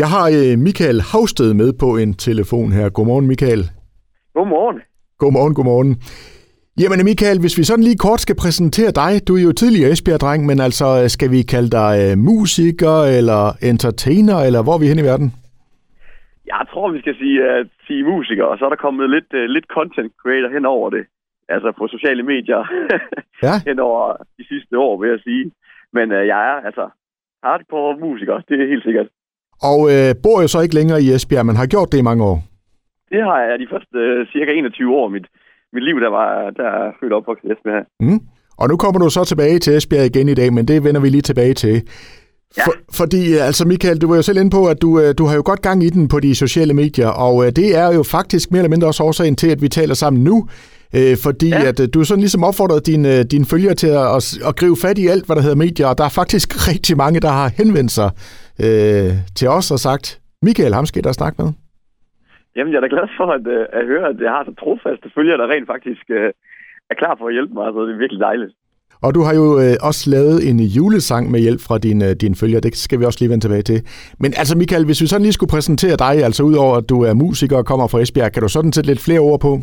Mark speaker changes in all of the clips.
Speaker 1: Jeg har øh, Michael Havsted med på en telefon her. Godmorgen, Michael.
Speaker 2: Godmorgen.
Speaker 1: Godmorgen, godmorgen. Jamen Michael, hvis vi sådan lige kort skal præsentere dig, du er jo tidligere Esbjerg-dreng, men altså skal vi kalde dig øh, musiker eller entertainer, eller hvor er vi hen i verden?
Speaker 2: Jeg tror, vi skal sige, uh, sige musiker, og så er der kommet lidt, uh, lidt content creator hen over det. Altså på sociale medier
Speaker 1: Ja.
Speaker 2: hen over de sidste år, vil jeg sige. Men uh, jeg er altså hardcore musiker, det er helt sikkert.
Speaker 1: Og øh, bor jo så ikke længere i Esbjerg, men har gjort det i mange år.
Speaker 2: Det har jeg de første uh, cirka 21 år mit, mit liv, der var der er født opvokset i Esbjerg.
Speaker 1: Mm. Og nu kommer du så tilbage til Esbjerg igen i dag, men det vender vi lige tilbage til.
Speaker 2: Ja.
Speaker 1: For, fordi, øh, altså Michael, du var jo selv inde på, at du, øh, du har jo godt gang i den på de sociale medier, og øh, det er jo faktisk mere eller mindre også årsagen til, at vi taler sammen nu, øh, fordi
Speaker 2: Ja.
Speaker 1: at øh, du sådan ligesom opfordret dine, øh, dine følgere til at, at, at gribe fat i alt, hvad der hedder medier, og der er faktisk rigtig mange, der har henvendt sig øh, til os og sagt, Michael, ham skal da snakke med.
Speaker 2: Jamen, jeg er da glad for at, uh, at høre, at jeg har så trofaste følgere, der rent faktisk uh, er klar for at hjælpe mig. Så det er virkelig dejligt.
Speaker 1: Og du har jo øh, også lavet en julesang med hjælp fra dine, øh, dine følgere. Det skal vi også lige vende tilbage til. Men altså Michael, hvis vi sådan lige skulle præsentere dig, altså udover at du er musiker og kommer fra Esbjerg, kan du sådan sætte lidt flere ord på?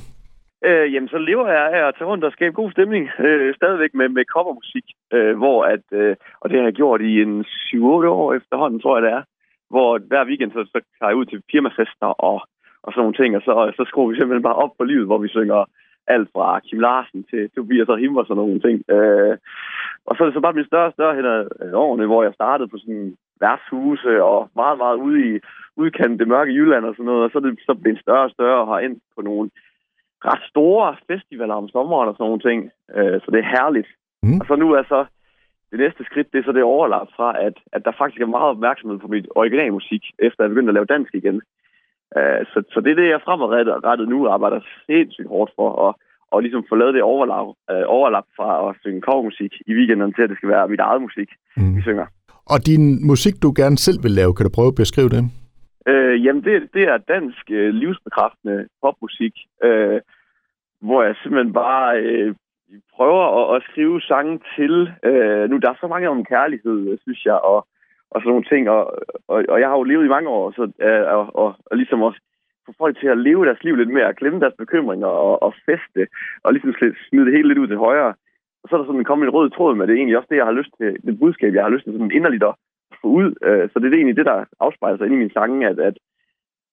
Speaker 2: Øh, jamen, så lever jeg af at tage rundt og skabe god stemning. Øh, stadigvæk med, med covermusik, øh, hvor at, øh, og det har jeg gjort i en 7-8 år efterhånden, tror jeg det er. Hvor hver weekend, så, så tager jeg ud til firmafester og, og sådan nogle ting, og så, så skruer vi simpelthen bare op på livet, hvor vi synger alt fra Kim Larsen til Tobias og Him og sådan nogle ting. Øh, og så er det så bare min større og større hen ad ad årene, hvor jeg startede på sådan værtshuse og meget, meget ude i udkanten det mørke Jylland og sådan noget, og så er det så blevet større og større og har endt på nogle ret store festivaler om sommeren og sådan nogle ting. Øh, så det er herligt.
Speaker 1: Mm.
Speaker 2: Og så nu er så det næste skridt, det er så det overlap fra, at, at der faktisk er meget opmærksomhed på mit originalmusik, efter jeg begyndte at lave dansk igen. Øh, så, så det er det, jeg fremadrettet nu arbejder sindssygt hårdt for, og, og ligesom få lavet det overlap, øh, overlap fra at synge covermusik i weekenden til, at det skal være mit eget musik,
Speaker 1: Mm.
Speaker 2: vi synger.
Speaker 1: Og din musik, du gerne selv vil lave, kan du prøve at beskrive det?
Speaker 2: Øh, jamen, det, det er dansk øh, livsbekræftende popmusik, øh, hvor jeg simpelthen bare øh, prøver at, at skrive sange til. Øh, nu, der er så mange om kærlighed, synes jeg, og, og sådan nogle ting, og, og, og jeg har jo levet i mange år, så, øh, og, og, og ligesom også få folk til at leve deres liv lidt mere, glemme deres bekymringer og, og feste, og ligesom smide det hele lidt ud til højre. Og så er der sådan kommet en rød tråd med det, er egentlig også det, jeg har lyst til, det budskab, jeg har lyst til sådan inderligt at få ud. Øh, så det er egentlig det, der afspejler sig inde i mine sange, at, at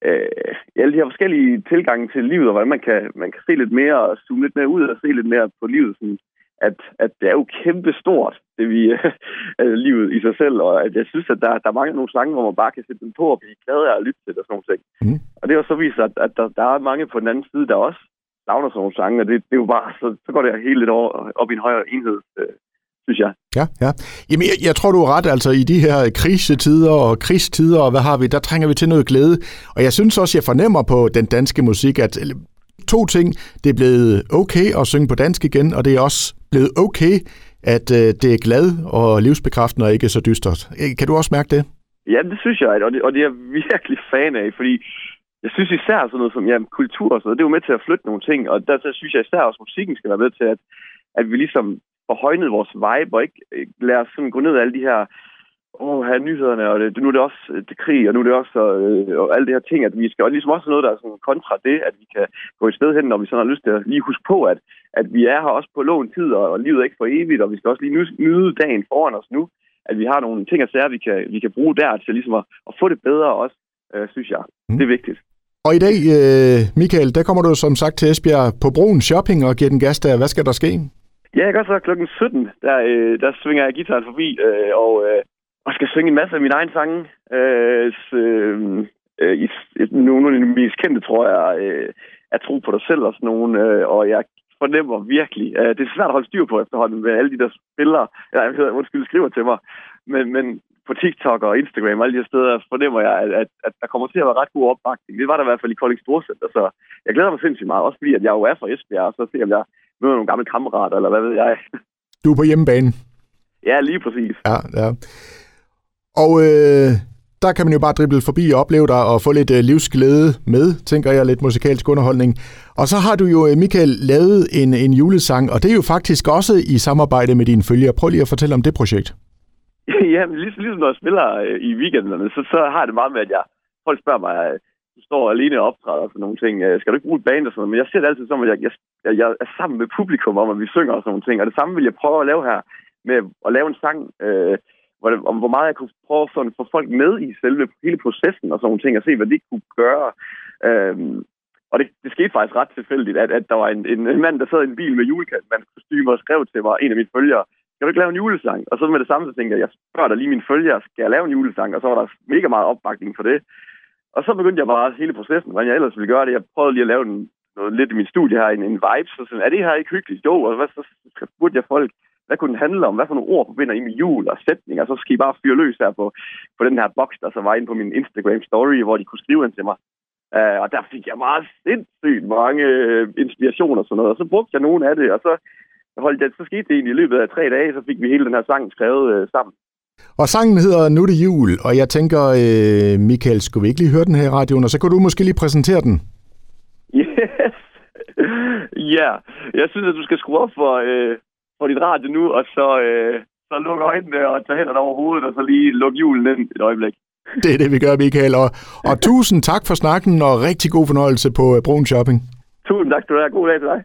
Speaker 2: øh, alle de her forskellige tilgange til livet, og hvordan man kan, man kan se lidt mere og zoome lidt mere ud og se lidt mere på livet. Sådan, at, at det er jo kæmpe stort, det vi øh, livet i sig selv, og at jeg synes, at der, der er mange af nogle sange, hvor man bare kan sætte dem på og blive glad af at lytte til det og sådan nogle ting.
Speaker 1: Mm.
Speaker 2: Og det har så vist sig, at, at der, der er mange på den anden side, der også savner sådan nogle sange, og det, det er jo bare, så, så går det helt lidt over, op i en højere enhed, øh, synes jeg.
Speaker 1: Ja, ja. Jamen, jeg, jeg tror, du har ret. Altså, i de her krisetider og krigstider, og hvad har vi, der trænger vi til noget glæde. Og jeg synes også, jeg fornemmer på den danske musik, at to ting. Det er blevet okay at synge på dansk igen, og det er også blevet okay, at øh, det er glad og livsbekræftende og ikke så dystert. Øh, Kan du også mærke det?
Speaker 2: Ja, det synes jeg, og det, og det er jeg virkelig fan af, fordi jeg synes især sådan noget som ja, kultur og sådan noget, det er jo med til at flytte nogle ting, og der, der synes jeg især også, at musikken skal være med til, at, at vi ligesom højnet vores vibe, og ikke øh, lader os sådan gå ned ad alle de her åh, her er nyhederne, og det, nu er det også øh, det krig, og nu er det også øh, og alle de her ting, at vi skal, og ligesom også noget, der er sådan kontra det, at vi kan gå et sted hen, når vi sådan har lyst til at lige huske på, at, at vi er her også på lån tid, og, og livet er ikke for evigt, og vi skal også lige nyde, nyde dagen foran os nu, at vi har nogle ting og sager, vi kan, vi kan bruge der til ligesom at, at få det bedre også, øh, synes jeg.
Speaker 1: Mm.
Speaker 2: Det er vigtigt.
Speaker 1: Og i dag, øh, Michael, der kommer du som sagt til Esbjerg på broen shopping og giver den gas der. Hvad skal der ske?
Speaker 2: Ja, jeg gør så klokken 17, der, øh, der svinger jeg gitaren forbi, øh, og, øh, og skal synge en masse af mine egne sange. Øh, så, øh, øh, i, i- nogle af de mest kendte, tror jeg, øh, er Tro på dig selv og sådan nogle, øh, og jeg fornemmer virkelig, øh, det er svært at holde styr på efterhånden med alle de der spillere, eller jeg hedder, undskyld, skriver til mig, men, men på TikTok og Instagram og alle de her steder fornemmer jeg, at, at, at der kommer til at være ret god opbakning. Det var der i hvert fald i Kolding Storcenter, så jeg glæder mig sindssygt meget, også fordi at jeg jo er fra Esbjerg, og så ser jeg, jeg møder nogle gamle kammerater, eller hvad ved jeg.
Speaker 1: Du er på hjemmebane.
Speaker 2: Ja, lige præcis.
Speaker 1: Ja, ja. Og øh, der kan man jo bare drible forbi og opleve dig og få lidt øh, livsglæde med, tænker jeg, lidt musikalsk underholdning. Og så har du jo, øh, Michael, lavet en, en julesang, og det er jo faktisk også i samarbejde med dine følgere. Prøv lige at fortælle om det projekt.
Speaker 2: ja, ligesom, ligesom når jeg spiller øh, i weekenderne, så, så har jeg det meget med, at jeg, folk spørger mig, øh, du står alene og optræder for nogle ting. Øh, skal du ikke bruge et band og sådan noget? Men jeg ser det altid som, at jeg, jeg, jeg er sammen med publikum om, at vi synger og sådan nogle ting. Og det samme vil jeg prøve at lave her med at lave en sang, øh, hvor, det, om hvor meget jeg kunne prøve sådan, at få folk med i selve hele processen og sådan nogle ting, og se, hvad de kunne gøre. Øh, og det, det skete faktisk ret tilfældigt, at, at der var en, en, en mand, der sad i en bil med julekalendmanskostyme og skrev til mig, en af mine følgere, skal du ikke lave en julesang? Og så med det samme, så tænkte jeg, jeg spørger dig lige mine følgere, skal jeg lave en julesang? Og så var der mega meget opbakning for det. Og så begyndte jeg bare hele processen, hvordan jeg ellers ville gøre det. Jeg prøvede lige at lave en, noget lidt i min studie her, en, en vibe, så sådan, er det her ikke hyggeligt? Jo, og hvad, så spurgte jeg folk, hvad kunne den handle om? Hvad for nogle ord forbinder I med jul og sætninger? Så skal I bare fyre løs her på, på den her boks, der så var inde på min Instagram story, hvor de kunne skrive ind til mig. Uh, og der fik jeg meget sindssygt mange uh, inspirationer og sådan noget. Og så brugte jeg nogle af det, og så holdt jeg, så skete det egentlig i løbet af tre dage, så fik vi hele den her sang skrevet uh, sammen.
Speaker 1: Og sangen hedder Nu det jul, og jeg tænker, uh, Michael, skulle vi ikke lige høre den her i radioen, og så kan du måske lige præsentere den?
Speaker 2: Yes! Ja, yeah. jeg synes, at du skal skrue op for, uh, for dit radio nu, og så, uh, så lukke øjnene og tage hænderne over hovedet, og så lige lukke julen ind et øjeblik.
Speaker 1: Det er det, vi gør, Michael. Og, og tusind tak for snakken, og rigtig god fornøjelse på Brun Shopping.
Speaker 2: Tusind tak du have. God dag til dig.